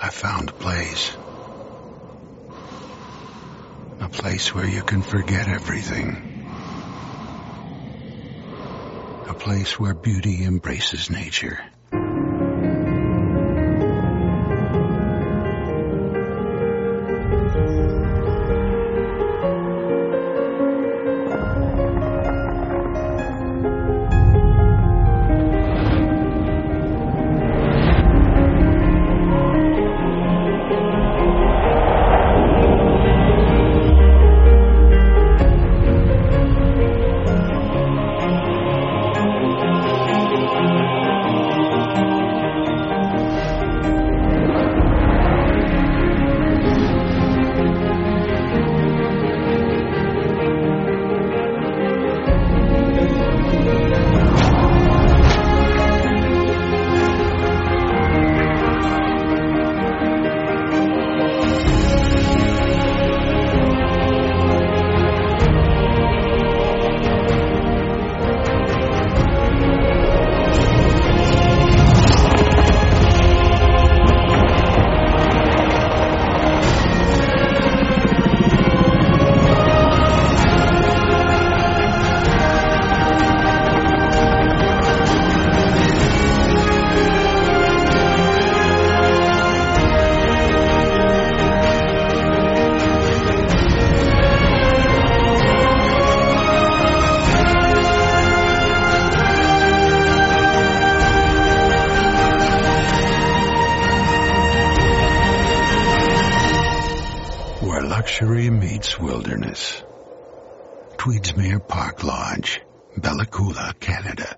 I found a place. A place where you can forget everything. A place where beauty embraces nature. Where luxury meets wilderness. Tweedsmuir Park Lodge, Bella Coola, Canada.